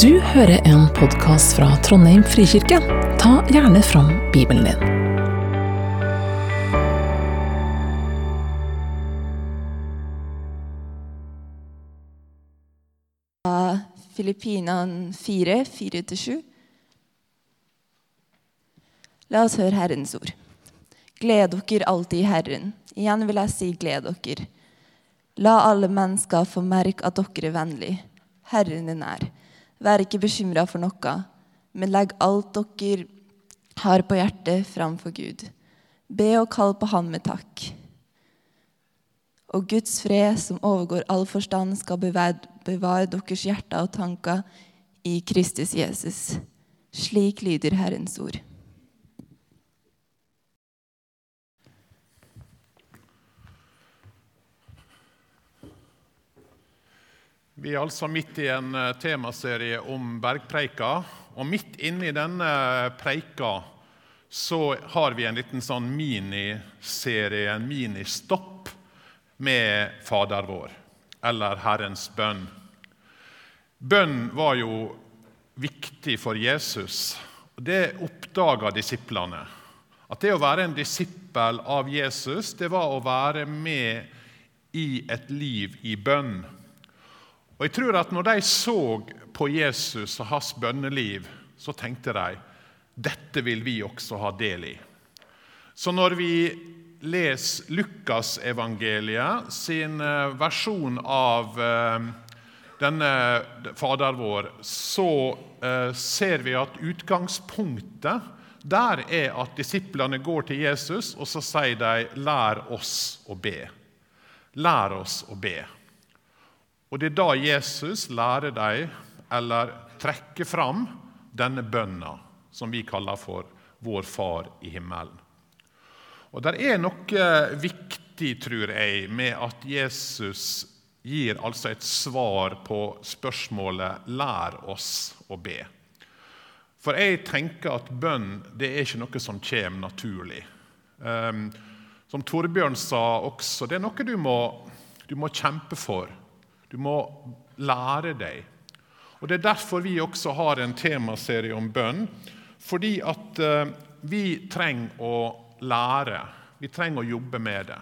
Du hører en podkast fra Trondheim frikirke. Ta gjerne fram Bibelen din. Filippinene 4, 4-7. La oss høre Herrens ord. Gled dere alltid i Herren. Igjen vil jeg si gled dere. La alle mennesker få merke at dere er vennlige. Herren er nær. Vær ikke bekymra for noe, men legg alt dere har på hjertet, framfor Gud. Be og kall på Han med takk. Og Guds fred, som overgår all forstand, skal bevare, deres hjerter og tanker i Kristus Jesus. Slik lyder Herrens ord. Vi er altså midt i en eh, temaserie om bergpreika. Og midt inni denne preika så har vi en liten sånn miniserie, en ministopp, med Fader vår, eller Herrens bønn. Bønn var jo viktig for Jesus. Det oppdaga disiplene. At det å være en disippel av Jesus, det var å være med i et liv i bønn. Og jeg tror at når de så på Jesus og hans bønneliv, så tenkte de dette vil vi også ha del i. Så når vi leser Lukasevangeliet sin eh, versjon av eh, denne Fader vår, så eh, ser vi at utgangspunktet der er at disiplene går til Jesus, og så sier de 'lær oss å be'. Lær oss å be. Og Det er da Jesus lærer dem, eller trekker fram, denne bønna som vi kaller for 'Vår Far i himmelen'. Og Det er noe viktig, tror jeg, med at Jesus gir altså et svar på spørsmålet 'Lær oss å be'. For jeg tenker at bønn det er ikke noe som kommer naturlig. Um, som Torbjørn sa også, det er noe du må, du må kjempe for. Du må lære deg. Og Det er derfor vi også har en temaserie om bønn. Fordi at uh, vi trenger å lære. Vi trenger å jobbe med det.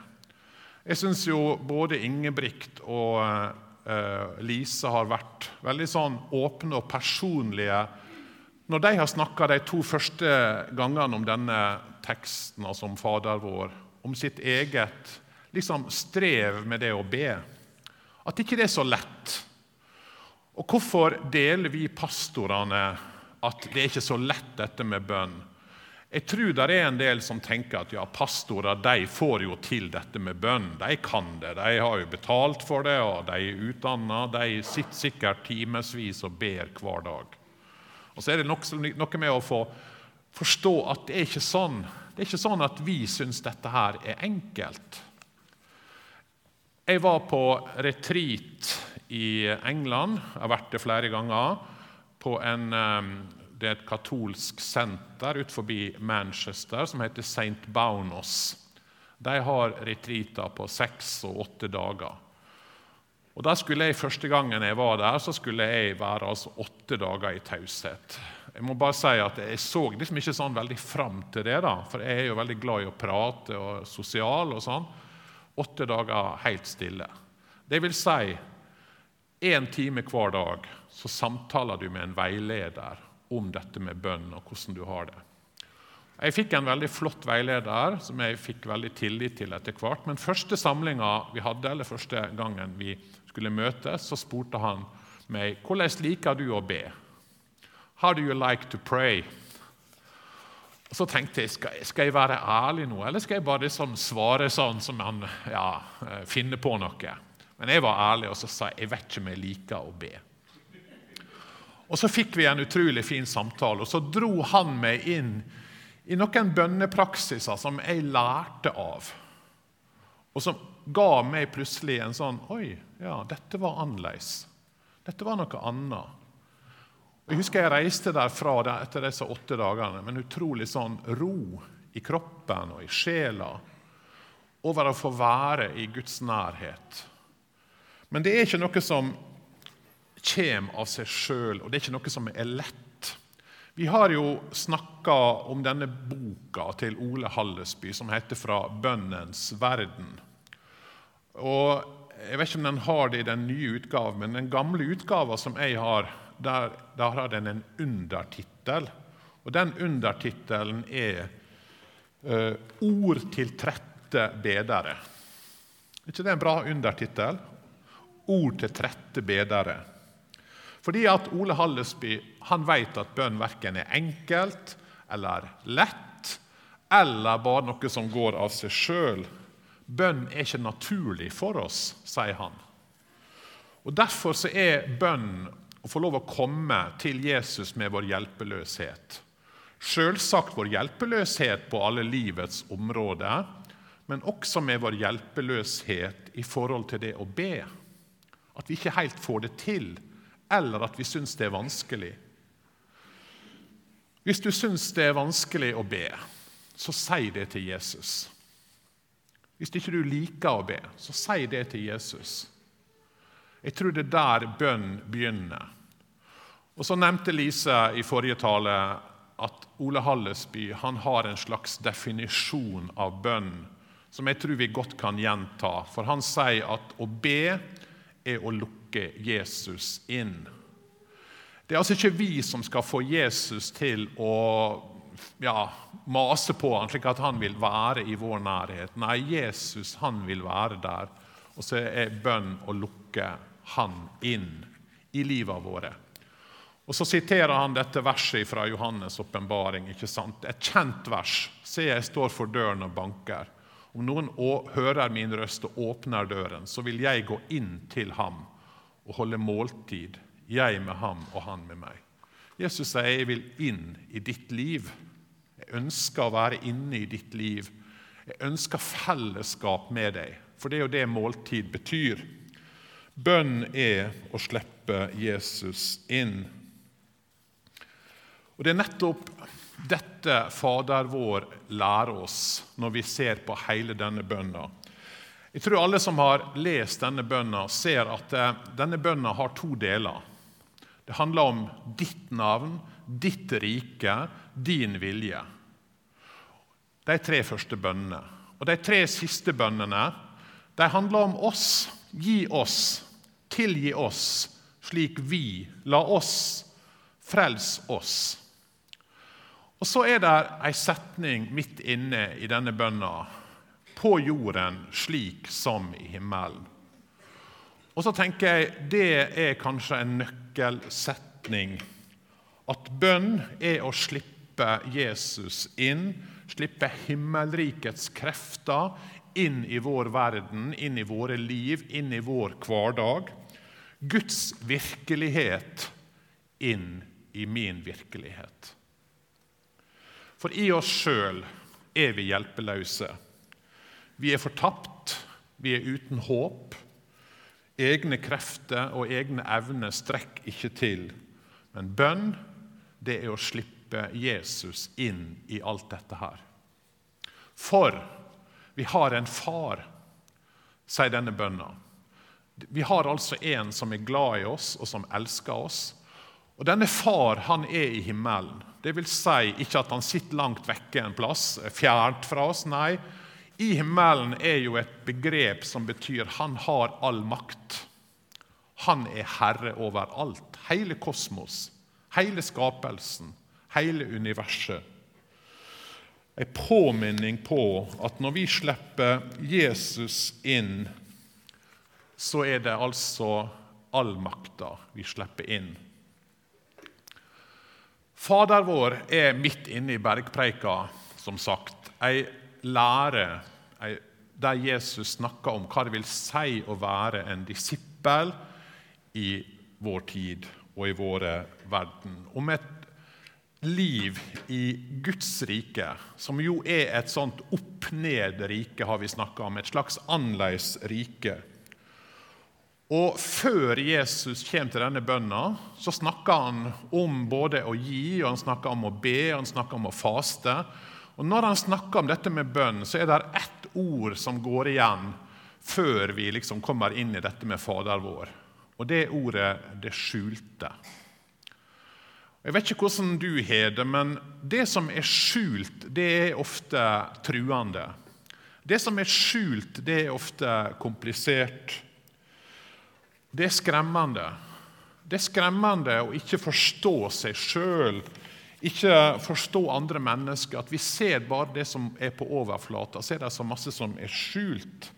Jeg syns jo både Ingebrigt og uh, Lise har vært veldig sånn åpne og personlige når de har snakka de to første gangene om denne teksten, altså om Fader vår, om sitt eget liksom, strev med det å be. At ikke det er så lett. Og hvorfor deler vi pastorene at det er ikke så lett, dette med bønn? Jeg tror det er en del som tenker at ja, pastorer de får jo til dette med bønn. De kan det. De har jo betalt for det, og de er utdanna. De sitter sikkert timevis og ber hver dag. Og så er det noe med å få forstå at det er ikke sånn. Det er ikke sånn at vi syns dette her er enkelt. Jeg var på retreat i England, jeg har vært det flere ganger, på en, det er et katolsk senter utenfor Manchester som heter St. Baunos. De har retreater på seks og åtte dager. Og da skulle jeg, Første gangen jeg var der, så skulle jeg være altså åtte dager i taushet. Jeg må bare si at jeg så liksom ikke sånn veldig fram til det, da, for jeg er jo veldig glad i å prate og sosial. og sånn. Åtte dager helt stille. Det vil si én time hver dag så samtaler du med en veileder om dette med bønn og hvordan du har det. Jeg fikk en veldig flott veileder som jeg fikk veldig tillit til etter hvert. Men første samlinga vi hadde, eller første gangen vi skulle møtes, så spurte han meg hvordan liker du å be. How do you like to pray? Og Så tenkte jeg skal, skal jeg være ærlig nå, eller skal jeg bare liksom svare sånn som han ja, eh, finner på noe? Men jeg var ærlig og så sa jeg, jeg vet ikke om jeg liker å be. Og Så fikk vi en utrolig fin samtale, og så dro han meg inn i noen bønnepraksiser som jeg lærte av. Og som ga meg plutselig en sånn Oi, ja, dette var annerledes. Dette var noe annet. Jeg husker jeg reiste derfra etter disse åtte dagene med en utrolig sånn ro i kroppen og i sjela over å få være i Guds nærhet. Men det er ikke noe som kommer av seg sjøl, og det er ikke noe som er lett. Vi har jo snakka om denne boka til Ole Hallesby som heter 'Fra bønnens verden'. Og Jeg vet ikke om den har det i den nye utgaven, men den gamle utgaven som jeg har, der, der har den en undertittel. Og Den undertittelen er uh, 'Ord til trette bedere'. Er ikke det en bra undertittel? 'Ord til trette bedere'. Fordi at Ole Hallesby han vet at bønn verken er enkelt eller lett, eller bare noe som går av seg sjøl. Bønn er ikke naturlig for oss, sier han. Og Derfor så er bønn å få lov å komme til Jesus med vår hjelpeløshet. Selvsagt vår hjelpeløshet på alle livets områder, men også med vår hjelpeløshet i forhold til det å be. At vi ikke helt får det til eller at vi syns det er vanskelig. Hvis du syns det er vanskelig å be, så si det til Jesus. Hvis ikke du liker å be, så si det til Jesus. Jeg tror det er der bønn begynner. Og Så nevnte Lise i forrige tale at Ole Hallesby han har en slags definisjon av bønn som jeg tror vi godt kan gjenta. For han sier at å be er å lukke Jesus inn. Det er altså ikke vi som skal få Jesus til å ja, mase på han slik at han vil være i vår nærhet. Nei, Jesus han vil være der. Og så er bønn å lukke han inn i livet våre. Og Så siterer han dette verset fra Johannes' åpenbaring. Et kjent vers. Se, jeg står for døren og banker. Om noen hører min røst og åpner døren, så vil jeg gå inn til ham og holde måltid, jeg med ham og han med meg. Jesus sier, 'Jeg vil inn i ditt liv'. Jeg ønsker å være inne i ditt liv. Jeg ønsker fellesskap med deg, for det er jo det måltid betyr. Bønn er å slippe Jesus inn. Og Det er nettopp dette Fader vår lærer oss når vi ser på hele denne bønna. Jeg tror alle som har lest denne bønna, ser at eh, denne bønna har to deler. Det handler om ditt navn, ditt rike, din vilje. De tre første bønnene. Og De tre siste bønnene de handler om oss. Gi oss, tilgi oss, slik vi. La oss, frels oss. Og Så er det ei setning midt inne i denne bønna. På jorden slik som i himmelen. Og så tenker jeg det er kanskje en nøkkelsetning. At bønn er å slippe Jesus inn, slippe himmelrikets krefter inn i vår verden, inn i våre liv, inn i vår hverdag. Guds virkelighet inn i min virkelighet. For i oss sjøl er vi hjelpeløse. Vi er fortapt, vi er uten håp. Egne krefter og egne evner strekker ikke til. Men bønn, det er å slippe Jesus inn i alt dette her. For vi har en far, sier denne bønna. Vi har altså en som er glad i oss, og som elsker oss. Og Denne far han er i himmelen. Det vil si ikke at han sitter langt vekke en plass, fjernt fra oss. Nei, i himmelen er jo et begrep som betyr han har all makt. Han er herre over alt. Hele kosmos, hele skapelsen, hele universet. En påminning på at når vi slipper Jesus inn, så er det altså all makta vi slipper inn. Fader vår er midt inne i bergpreika, som sagt. Ei lære ei, der Jesus snakker om hva det vil si å være en disippel i vår tid og i våre verden. Om et liv i Guds rike, som jo er et sånt opp-ned-rike, har vi snakka om. Et slags annerledes rike. Og Før Jesus kommer til denne bønna, så snakker han om både å gi, og han snakker om å be, og han snakker om å faste. Og Når han snakker om dette med bønn, så er det ett ord som går igjen før vi liksom kommer inn i dette med Fader vår. og det er ordet 'det skjulte'. Jeg vet ikke hvordan du har det, men det som er skjult, det er ofte truende. Det som er skjult, det er ofte komplisert. Det er skremmende. Det er skremmende å ikke forstå seg sjøl, ikke forstå andre mennesker. At vi ser bare det som er på overflata, så er det så masse som er skjult.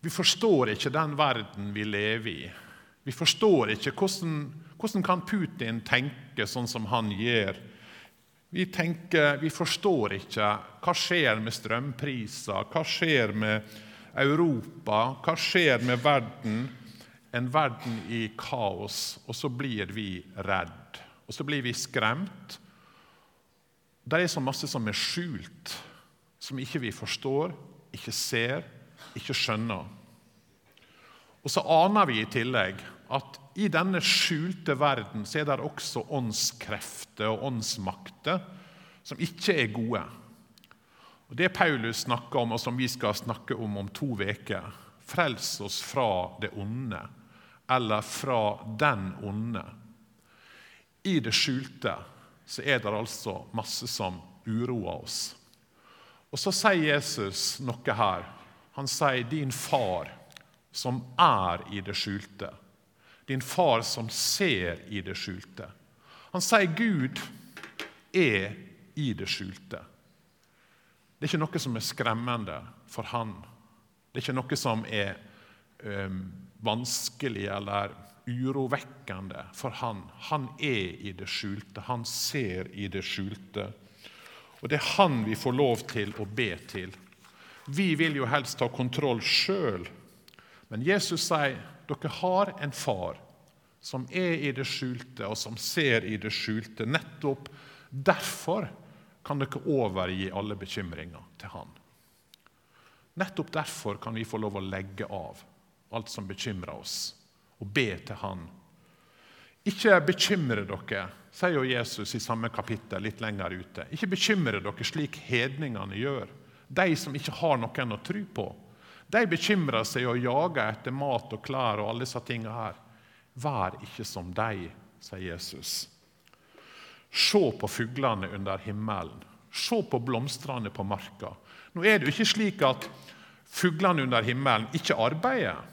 Vi forstår ikke den verden vi lever i. Vi forstår ikke hvordan, hvordan kan Putin tenke sånn som han gjør. Vi, tenker, vi forstår ikke hva skjer med strømpriser, hva skjer med Europa, hva skjer med verden. En verden i kaos, og så blir vi redd. Og så blir vi skremt. Det er så masse som er skjult, som ikke vi forstår, ikke ser, ikke skjønner. Og så aner vi i tillegg at i denne skjulte verden så er det også åndskrefter og åndsmakter som ikke er gode. Og Det Paulus snakker om, og som vi skal snakke om om to uker, frels oss fra det onde, eller fra den onde. I det skjulte så er det altså masse som uroer oss. Og Så sier Jesus noe her. Han sier 'din far' som er i det skjulte. Din far som ser i det skjulte. Han sier Gud er i det skjulte. Det er ikke noe som er skremmende for han. Det er ikke noe som er um, vanskelig eller urovekkende for han. Han er i det skjulte. Han ser i det skjulte. Og det er han vi får lov til å be til. Vi vil jo helst ta kontroll sjøl men Jesus sier dere har en far som er i det skjulte, og som ser i det skjulte. Nettopp derfor kan dere overgi alle bekymringer til han. Nettopp derfor kan vi få lov å legge av alt som bekymrer oss, og be til han. Ikke bekymre dere, sier jo Jesus i samme kapittel litt lenger ute. Ikke bekymre dere slik hedningene gjør, de som ikke har noen å tro på. De bekymrer seg og jager etter mat og klær og alle disse tingene her. Vær ikke som de, sier Jesus. Se på fuglene under himmelen. Se på blomstene på marka. Nå er det jo ikke slik at fuglene under himmelen ikke arbeider.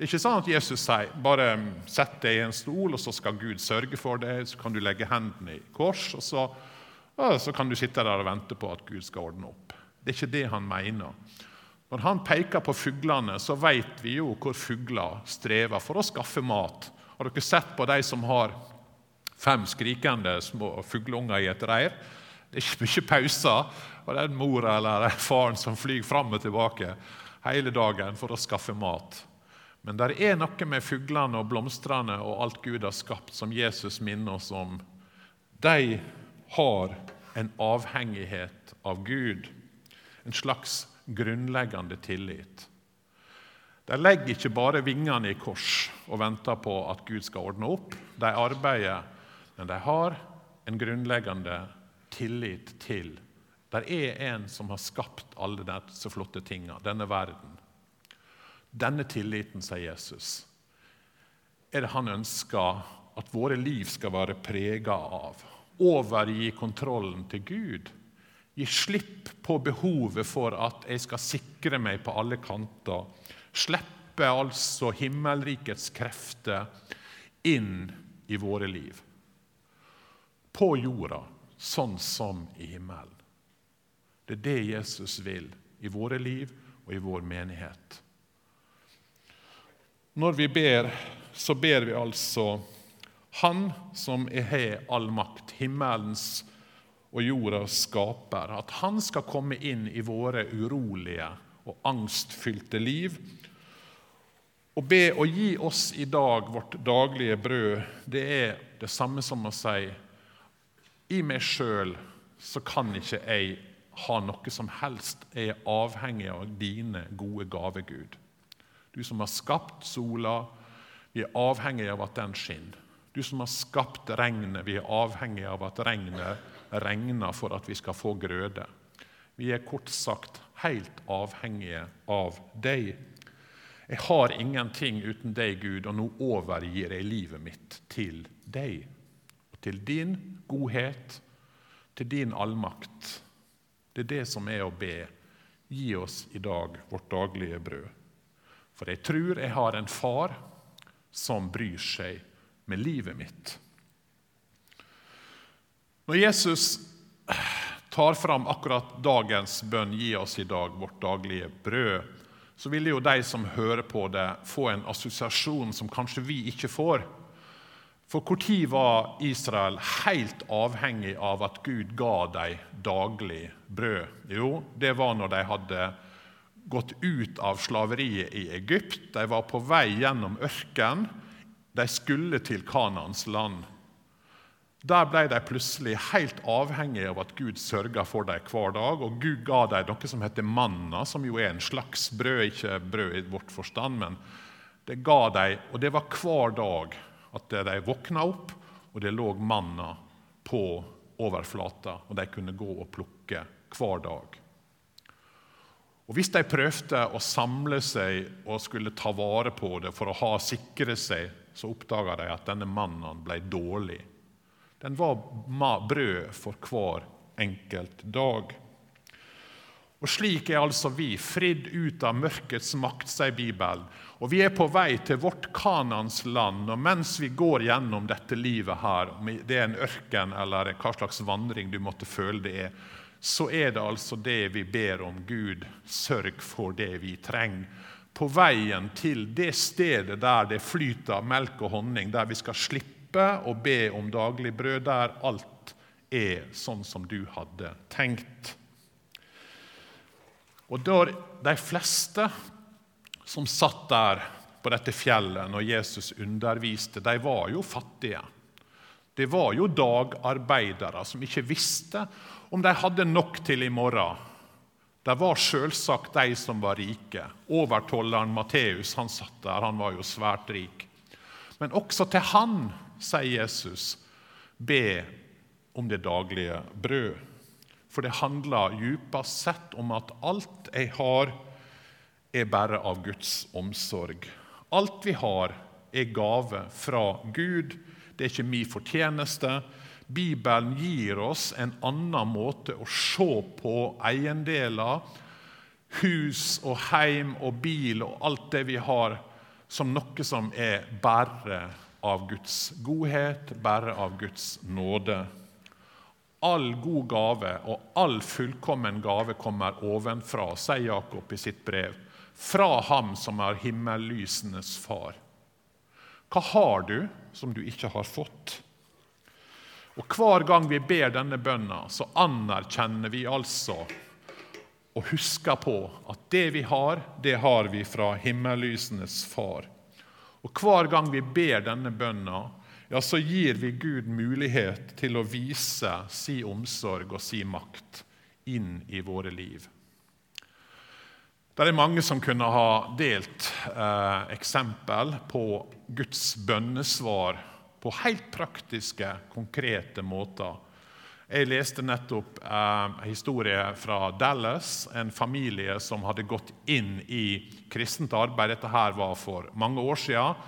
Det er ikke sånn at Jesus sier bare sett deg i en stol, og så skal Gud sørge for deg. Så kan du legge hendene i kors, og så, og så kan du sitte der og vente på at Gud skal ordne opp. Det er ikke det han mener. Når han peker på fuglene, så vet vi jo hvor fugler strever for å skaffe mat. Har dere sett på de som har fem skrikende små fugleunger i et reir? Det er ikke mye pauser. Og det er mora eller faren som flyr fram og tilbake hele dagen for å skaffe mat. Men det er noe med fuglene og blomstene og alt Gud har skapt, som Jesus minner oss om. De har en avhengighet av Gud, en slags grunnleggende tillit. De legger ikke bare vingene i kors og venter på at Gud skal ordne opp. De arbeider, men de har en grunnleggende tillit til Det er en som har skapt alle disse flotte tingene, denne verden. Denne tilliten, sier Jesus, er det han ønsker at våre liv skal være prega av. Overgi kontrollen til Gud Gi slipp på behovet for at jeg skal sikre meg på alle kanter. Slippe altså himmelrikets krefter inn i våre liv. På jorda, sånn som i himmelen. Det er det Jesus vil i våre liv og i vår menighet. Når vi ber, så ber vi altså Han som har all makt, himmelens og jordas skaper. At han skal komme inn i våre urolige og angstfylte liv. Å be å gi oss i dag vårt daglige brød, det er det samme som å si i meg sjøl så kan ikke jeg ha noe som helst. Jeg er avhengig av dine gode gaver, Gud. Du som har skapt sola, vi er avhengig av at den skinner. Du som har skapt regnet, vi er avhengig av at regnet regner for at vi skal få grøde. Vi er kort sagt helt avhengige av deg. Jeg har ingenting uten deg, Gud, og nå overgir jeg livet mitt til deg. Og til din godhet, til din allmakt. Det er det som er å be. Gi oss i dag vårt daglige brød. For jeg tror jeg har en far som bryr seg med livet mitt. Når Jesus tar fram akkurat dagens bønn 'Gi oss i dag vårt daglige brød', så vil jo de som hører på det, få en assosiasjon som kanskje vi ikke får. For når var Israel helt avhengig av at Gud ga dem daglig brød? Jo, det var når de hadde gått ut av slaveriet i Egypt. De var på vei gjennom ørkenen. De skulle til Kanans land. Der ble de plutselig helt avhengige av at Gud sørga for dem hver dag. Og Gud ga dem noe som heter manna, som jo er en slags brød. Ikke brød i vårt forstand, men det ga dem, og det var hver dag at de våkna opp, og det lå manna på overflata, og de kunne gå og plukke hver dag. Og Hvis de prøvde å samle seg og skulle ta vare på det for å ha sikre seg, så oppdaga de at denne mannen ble dårlig. Den var brød for hver enkelt dag. Og Slik er altså vi, fridd ut av mørkets makt, sier Bibelen. Og vi er på vei til vårt Kanans land. Og mens vi går gjennom dette livet her, om det er en ørken eller hva slags vandring du måtte føle det er, så er det altså det vi ber om. Gud, sørg for det vi trenger. På veien til det stedet der det flyter melk og honning, der vi skal slippe å be om daglig brød der alt er sånn som du hadde tenkt. Og der de fleste som satt der på dette fjellet når Jesus underviste, de var jo fattige. Det var jo dagarbeidere som ikke visste om de hadde nok til i morgen. Det var selvsagt de som var rike. Overtolleren Matteus han satt der, han var jo svært rik. Men også til han sier Jesus, be om det daglige brød. For det handler djupest sett om at alt jeg har, er bare av Guds omsorg. Alt vi har, er gave fra Gud. Det er ikke min fortjeneste. Bibelen gir oss en annen måte å se på eiendeler, hus og heim og bil og alt det vi har, som noe som er bare av Guds godhet, bare av Guds nåde. All god gave og all fullkommen gave kommer ovenfra, sier Jakob i sitt brev. Fra ham som er himmellysenes far. Hva har du som du ikke har fått? Og Hver gang vi ber denne bønna, så anerkjenner vi altså og husker på at det vi har, det har vi fra himmellysenes far. Og Hver gang vi ber denne bønna, ja, så gir vi Gud mulighet til å vise si omsorg og si makt inn i våre liv. Det er mange som kunne ha delt eh, eksempel på Guds bønnesvar på helt praktiske, konkrete måter. Jeg leste nettopp eh, historie fra Dallas, en familie som hadde gått inn i kristent arbeid. Dette her var for mange år siden.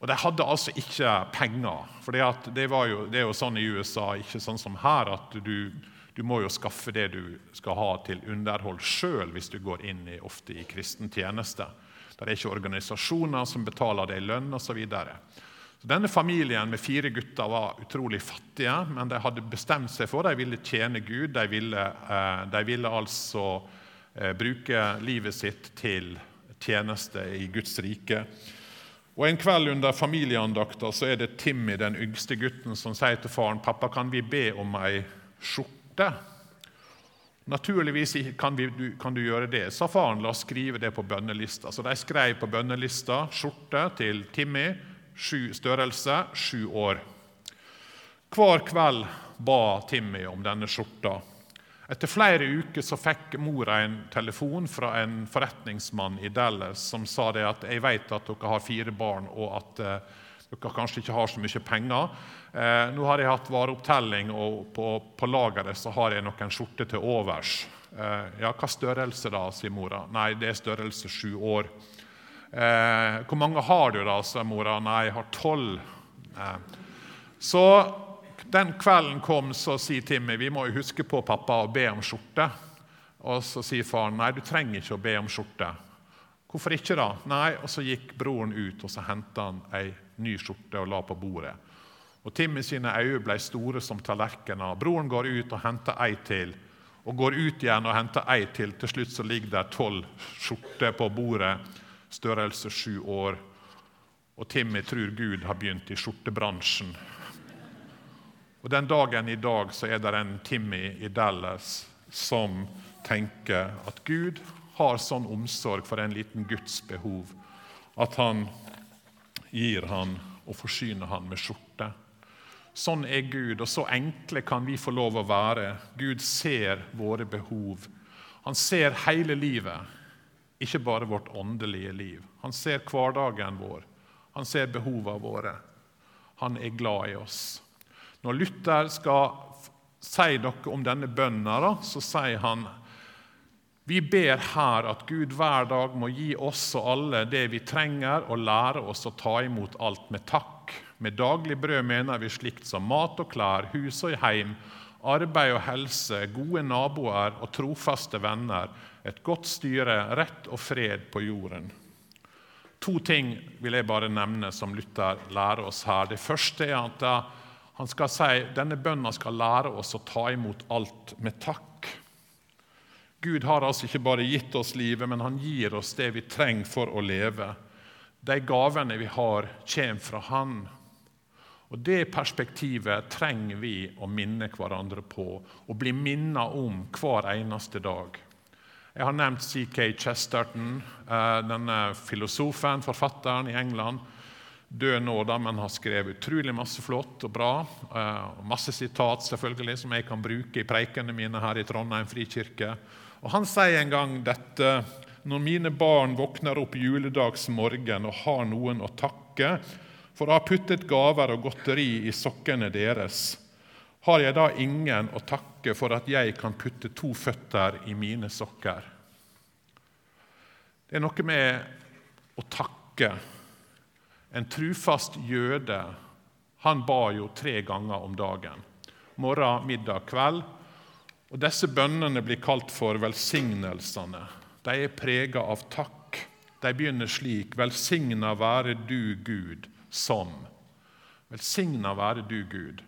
Og de hadde altså ikke penger. For det, det, det, er jo sånn i USA, ikke sånn som her, at du, du må jo skaffe det du skal ha til underhold sjøl hvis du går inn i, ofte i kristen tjeneste. Det er ikke organisasjoner som betaler deg lønn osv. Denne familien med fire gutter var utrolig fattige, men de hadde bestemt seg for de ville tjene Gud. De ville, eh, de ville altså eh, bruke livet sitt til tjeneste i Guds rike. Og En kveld under familieandakta så er det Timmy, den yngste gutten, som sier til faren pappa, kan vi be om ei skjorte. Naturligvis kan, vi, du, kan, du, gjøre det, sa faren. La oss skrive det på bønnelista. Så de skrev på bønnelista skjorte til Timmy sju, størrelse sju år. Hver kveld ba Timmy om denne skjorta. Etter flere uker så fikk mora en telefon fra en forretningsmann i Dallas som sa det at jeg vet at dere har fire barn, og at eh, dere kanskje ikke har så mye penger. Eh, nå har jeg hatt vareopptelling, og på, på lageret så har jeg noen skjorter til overs. Eh, ja, hva størrelse da, sier mora. Nei, det er størrelse sju år. Eh, 'Hvor mange har du, da?' sier mora. 'Nei, jeg har tolv.' Eh. Så den kvelden kom, så sier Timmy vi må jo huske på pappa og be om skjorte. Og så sier faren nei, du trenger ikke å be om skjorte. Hvorfor ikke, da? Nei, Og så gikk broren ut og så henta ei ny skjorte og la på bordet. Og Timmy sine øyne ble store som tallerkener. Broren går ut og henter ei til. Og går ut igjen og henter ei til. Til slutt så ligger det tolv skjorter på bordet, størrelse sju år. Og Timmy tror Gud har begynt i skjortebransjen. Og Den dagen i dag så er det en Timmy i Dallas som tenker at Gud har sånn omsorg for en liten Guds behov at han gir han og forsyner han med skjorte. Sånn er Gud, og så enkle kan vi få lov å være. Gud ser våre behov. Han ser hele livet, ikke bare vårt åndelige liv. Han ser hverdagen vår. Han ser behovene våre. Han er glad i oss. Når Luther skal si noe om denne bønna, så sier han vi ber her at Gud hver dag må gi oss og alle det vi trenger, og lære oss å ta imot alt med takk. Med daglig brød mener vi slikt som mat og klær, hus og heim, arbeid og helse, gode naboer og trofaste venner, et godt styre, rett og fred på jorden. To ting vil jeg bare nevne som Luther lærer oss her. Det første er at han skal si denne bønna skal lære oss å ta imot alt med takk. Gud har altså ikke bare gitt oss livet, men han gir oss det vi trenger for å leve. De gavene vi har, kommer fra Han. Og Det perspektivet trenger vi å minne hverandre på og bli minnet om hver eneste dag. Jeg har nevnt CK Chesterton, eh, denne filosofen, forfatteren i England. Død nå, da, men har skrevet utrolig masse flott og bra. Eh, masse sitat selvfølgelig, som jeg kan bruke i preikene mine her i Trondheim frikirke. Og Han sier en gang dette når mine barn våkner opp juledagsmorgen og har noen å takke for å ha puttet gaver og godteri i sokkene deres, har jeg da ingen å takke for at jeg kan putte to føtter i mine sokker? Det er noe med å takke. En trufast jøde han ba jo tre ganger om dagen. Morgen, middag, kveld. Og Disse bønnene blir kalt for velsignelsene. De er prega av takk. De begynner slik.: Velsigna være du, Gud, som. Velsigna være du, Gud.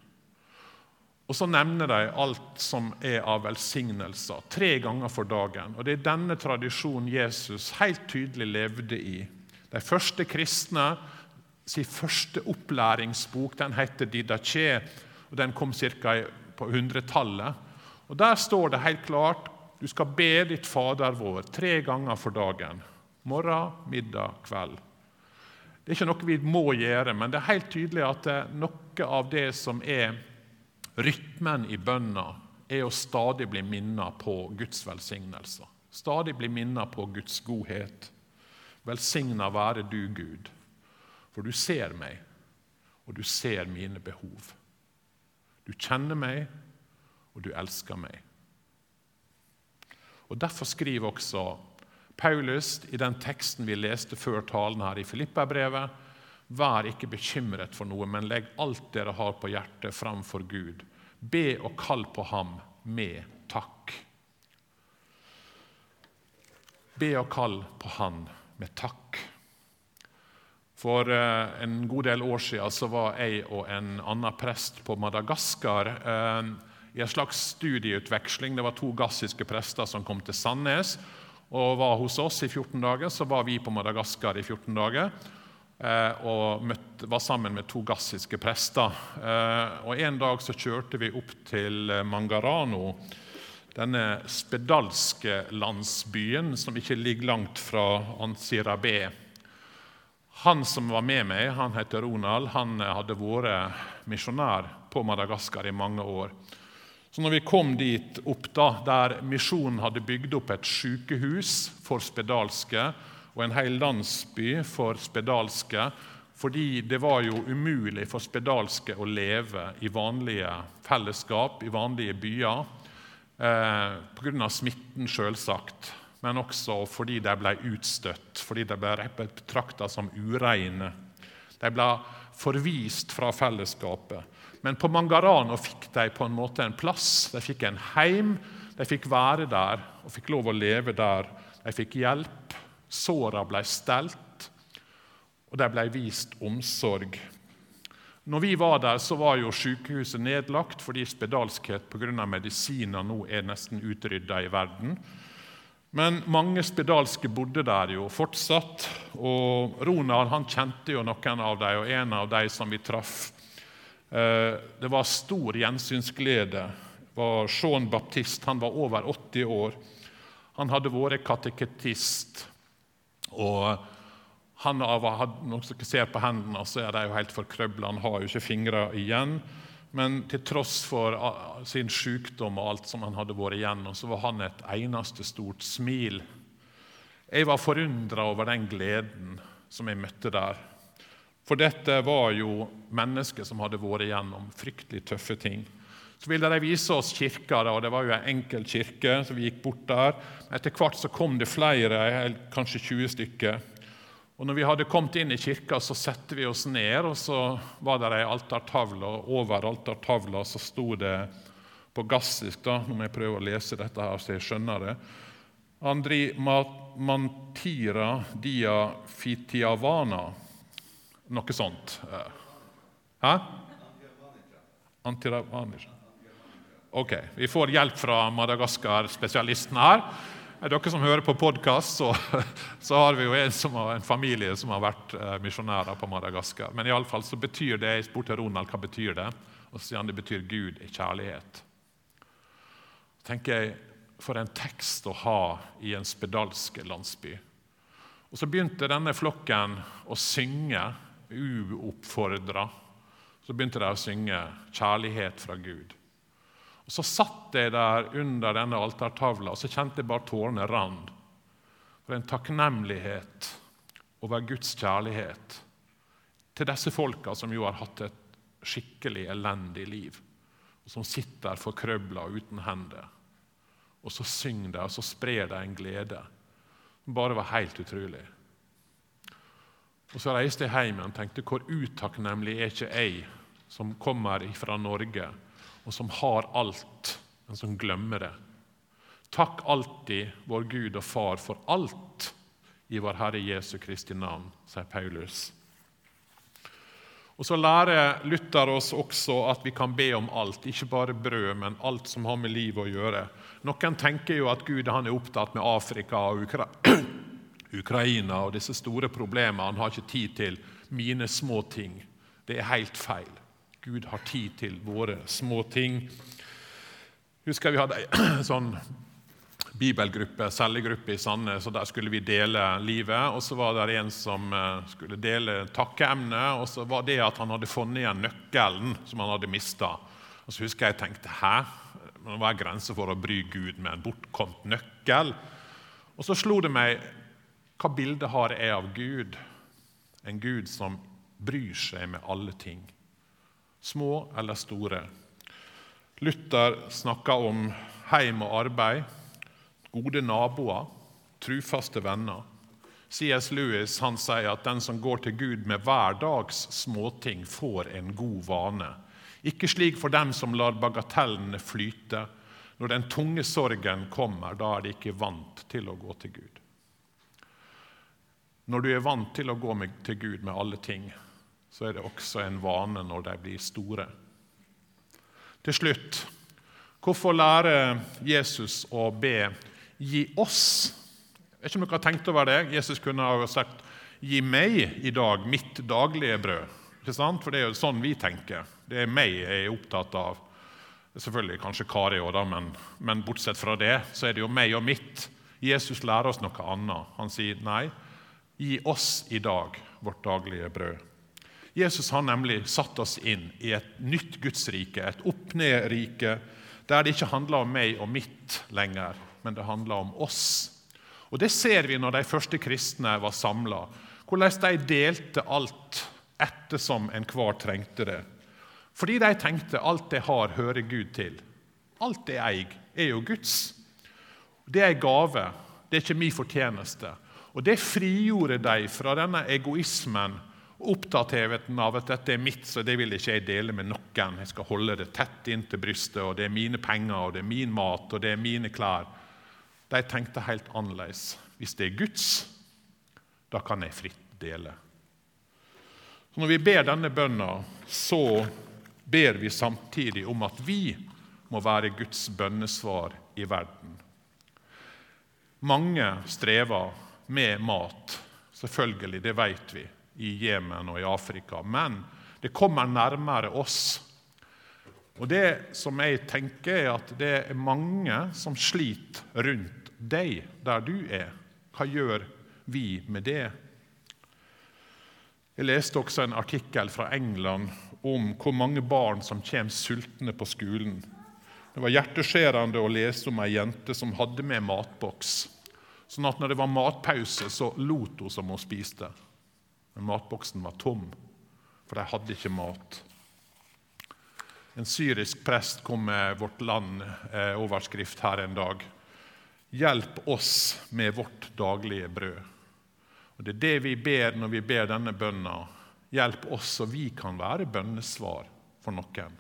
Og Så nevner de alt som er av velsignelser, tre ganger for dagen. Og Det er denne tradisjonen Jesus helt tydelig levde i. De første kristne sin første opplæringsbok den heter Didache, og den kom ca. på 100-tallet. Og Der står det helt klart du skal be ditt Fader vår tre ganger for dagen. Morgen, middag, kveld. Det er ikke noe vi må gjøre, men det er helt tydelig at noe av det som er rytmen i bønna, er å stadig bli minnet på Guds velsignelser. Stadig bli minnet på Guds godhet. Velsigna være du, Gud, for du ser meg, og du ser mine behov. Du kjenner meg, og du elsker meg. Og Derfor skriver også Paulus i den teksten vi leste før talen her i Filippa-brevet, Vær ikke bekymret for noe, men legg alt dere har på hjertet, framfor Gud. Be og kall på ham med takk. Be og kall på Han med takk. For eh, en god del år siden så var jeg og en annen prest på Madagaskar. Eh, i en slags studieutveksling. Det var to gassiske prester som kom til Sandnes og var hos oss i 14 dager. Så var vi på Madagaskar i 14 dager eh, og møtte, var sammen med to gassiske prester. Eh, og En dag så kjørte vi opp til Mangarano, denne spedalske landsbyen som ikke ligger langt fra Ansirabé. Han som var med meg, han heter Ronald, han hadde vært misjonær på Madagaskar i mange år. Så når vi kom dit opp da, der misjonen hadde bygd opp et sykehus for spedalske og en hel landsby for spedalske, fordi det var jo umulig for spedalske å leve i vanlige fellesskap, i vanlige byer, eh, pga. smitten, selvsagt, men også fordi de ble utstøtt fordi de ble betrakta som ureine. De ble forvist fra fellesskapet. Men på Mangarano fikk de på en måte en plass. De fikk en heim. De fikk være der og fikk lov å leve der. De fikk hjelp. Såra ble stelt, og de ble vist omsorg. Når vi var der, så var jo sykehuset nedlagt fordi spedalskhet pga. medisiner nå er nesten utrydda i verden. Men mange spedalske bodde der jo fortsatt. Og Ronald han kjente jo noen av dem, og en av dem som vi traff. Eh, det var stor gjensynsglede. Var Jean Baptiste. Han var over 80 år. Han hadde vært kateketist. Og han har, Når dere ser på hendene, så er de jo helt forkrøbla. Han har jo ikke fingre igjen. Men til tross for sin sykdom og alt som han hadde vært igjennom, så var han et eneste stort smil. Jeg var forundra over den gleden som jeg møtte der. For dette var jo mennesker som hadde vært igjennom fryktelig tøffe ting. Så ville de vise oss kirka, og det var jo en enkel kirke, så vi gikk bort der. Etter hvert så kom det flere, kanskje 20 stykker. Og når vi hadde kommet inn i kirka, så satte vi oss ned, og så var det ei altertavle, og over altertavla så sto det på gassisk da, Nå må jeg prøve å lese dette her så jeg skjønner det. Andri mantira dia fitiavana. Noe sånt. Hæ? Antiravanija. Ok, vi får hjelp fra Madagaskar-spesialisten her. Er dere som hører på podkast, så, så, har vi jo en, har, en familie som har vært eh, misjonærer på Madagaskar. Men i alle fall så betyr det, jeg spurte Ronald hva betyr det og så sier han det betyr Gud er kjærlighet. Så tenker jeg, For en tekst å ha i en spedalsk landsby. Og Så begynte denne flokken å synge uoppfordra. Så begynte de å synge 'Kjærlighet fra Gud'. Og Så satt jeg der under denne altertavla og så kjente jeg bare tårene rant. For en takknemlighet over Guds kjærlighet til disse folka som jo har hatt et skikkelig elendig liv, og som sitter forkrøbla uten hender. Og så synger de, og så sprer de en glede som bare var helt utrolig. Og Så reiste jeg hjem og tenkte hvor utakknemlig er ikke jeg som kommer fra Norge og som har alt, men som glemmer det. Takk alltid vår Gud og Far for alt i vår Herre Jesu Kristi navn, sier Paulus. Og Så lærer Luther oss også at vi kan be om alt, ikke bare brød, men alt som har med livet å gjøre. Noen tenker jo at Gud er opptatt med Afrika og Ukra Ukraina og disse store problemene. Han har ikke tid til mine små ting. Det er helt feil. Gud har tid til våre små ting. Husker vi hadde en sånn bibelgruppe, cellegruppe i Sandnes, og der skulle vi dele livet. Og så var det en som eh, skulle dele takkeemnet, og så var det at han hadde funnet igjen nøkkelen som han hadde mista. Og så husker jeg jeg tenkte hæ? Hva er en grense for å bry Gud med en bortkomt nøkkel. Og så slo det meg hva bilde har jeg av Gud? En Gud som bryr seg med alle ting små eller store. Luther snakker om heim og arbeid, gode naboer, trufaste venner. C.S. Lewis han sier at den som går til Gud med hverdags småting, får en god vane. Ikke slik for dem som lar bagatellene flyte. Når den tunge sorgen kommer, da er de ikke vant til å gå til Gud. Når du er vant til å gå til Gud med alle ting, så er det også en vane når de blir store. Til slutt hvorfor lærer Jesus å be 'gi oss'? Jeg vet ikke om dere har tenkt over det. Jesus kunne ha sagt 'gi meg i dag mitt daglige brød'. For det er jo sånn vi tenker. Det er meg jeg er opptatt av. Selvfølgelig kanskje Kari òg, men, men bortsett fra det så er det jo meg og mitt. Jesus lærer oss noe annet. Han sier nei, gi oss i dag vårt daglige brød. Jesus har nemlig satt oss inn i et nytt Gudsrike, et opp-ned-rike, der det ikke handler om meg og mitt lenger, men det handler om oss. Og Det ser vi når de første kristne var samla, hvordan de delte alt ettersom enhver trengte det. Fordi de tenkte alt jeg har, hører Gud til. Alt jeg eier, er jo Guds. Det er en gave, det er ikke min fortjeneste. Og Det frigjorde de fra denne egoismen opptattheten av at dette er mitt, så det vil ikke jeg dele med noen. Jeg skal holde det tett inntil brystet, og det er mine penger, og det er min mat, og det er mine klær. De tenkte helt annerledes. Hvis det er Guds, da kan jeg fritt dele. Så når vi ber denne bønna, så ber vi samtidig om at vi må være Guds bønnesvar i verden. Mange strever med mat, selvfølgelig, det vet vi i Jemen og i Afrika. Men det kommer nærmere oss. Og det som jeg tenker er at det er mange som sliter rundt deg der du er. Hva gjør vi med det? Jeg leste også en artikkel fra England om hvor mange barn som kommer sultne på skolen. Det var hjerteskjærende å lese om ei jente som hadde med matboks. Sånn at når det var matpause, så lot hun som hun spiste. Men matboksen var tom, for de hadde ikke mat. En syrisk prest kom med Vårt Land-overskrift eh, her en dag. Hjelp oss med vårt daglige brød. Og Det er det vi ber når vi ber denne bønna. Hjelp oss, så vi kan være bønnesvar for noen.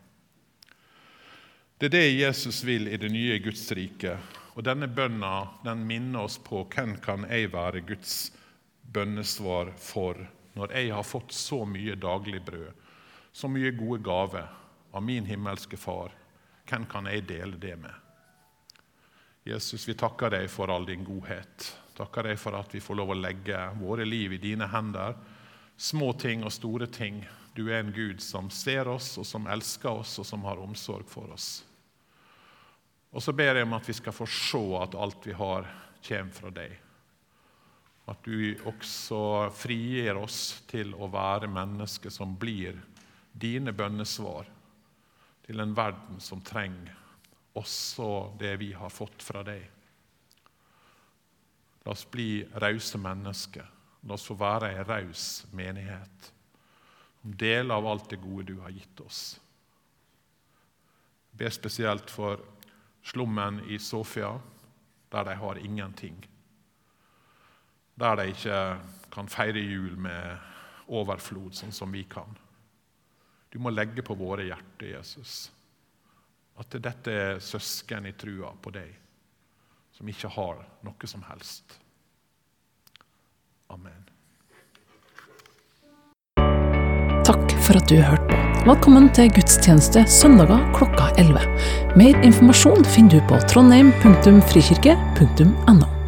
Det er det Jesus vil i det nye Guds rike. Og denne bønna den minner oss på hvem kan jeg være Guds bønnesvar for når jeg har fått så mye daglig brød, så mye gode gaver av min himmelske Far, hvem kan jeg dele det med? Jesus, vi takker deg for all din godhet. Takker deg for at vi får lov å legge våre liv i dine hender. Små ting og store ting. Du er en Gud som ser oss, og som elsker oss, og som har omsorg for oss. Og så ber jeg om at vi skal få se at alt vi har, kommer fra deg. At du også frigir oss til å være mennesker som blir dine bønnesvar til en verden som trenger også det vi har fått fra deg. La oss bli rause mennesker. La oss få være ei raus menighet. Del av alt det gode du har gitt oss. Jeg ber spesielt for slummen i Sofia, der de har ingenting der de ikke kan feire jul med overflod, sånn som vi kan. Du må legge på våre hjerter, Jesus, at dette er søsken i trua på deg, som ikke har noe som helst. Amen. Takk for at du hørte på. Velkommen til gudstjeneste søndager klokka 11. Mer informasjon finner du på trondheim.frikirke.no.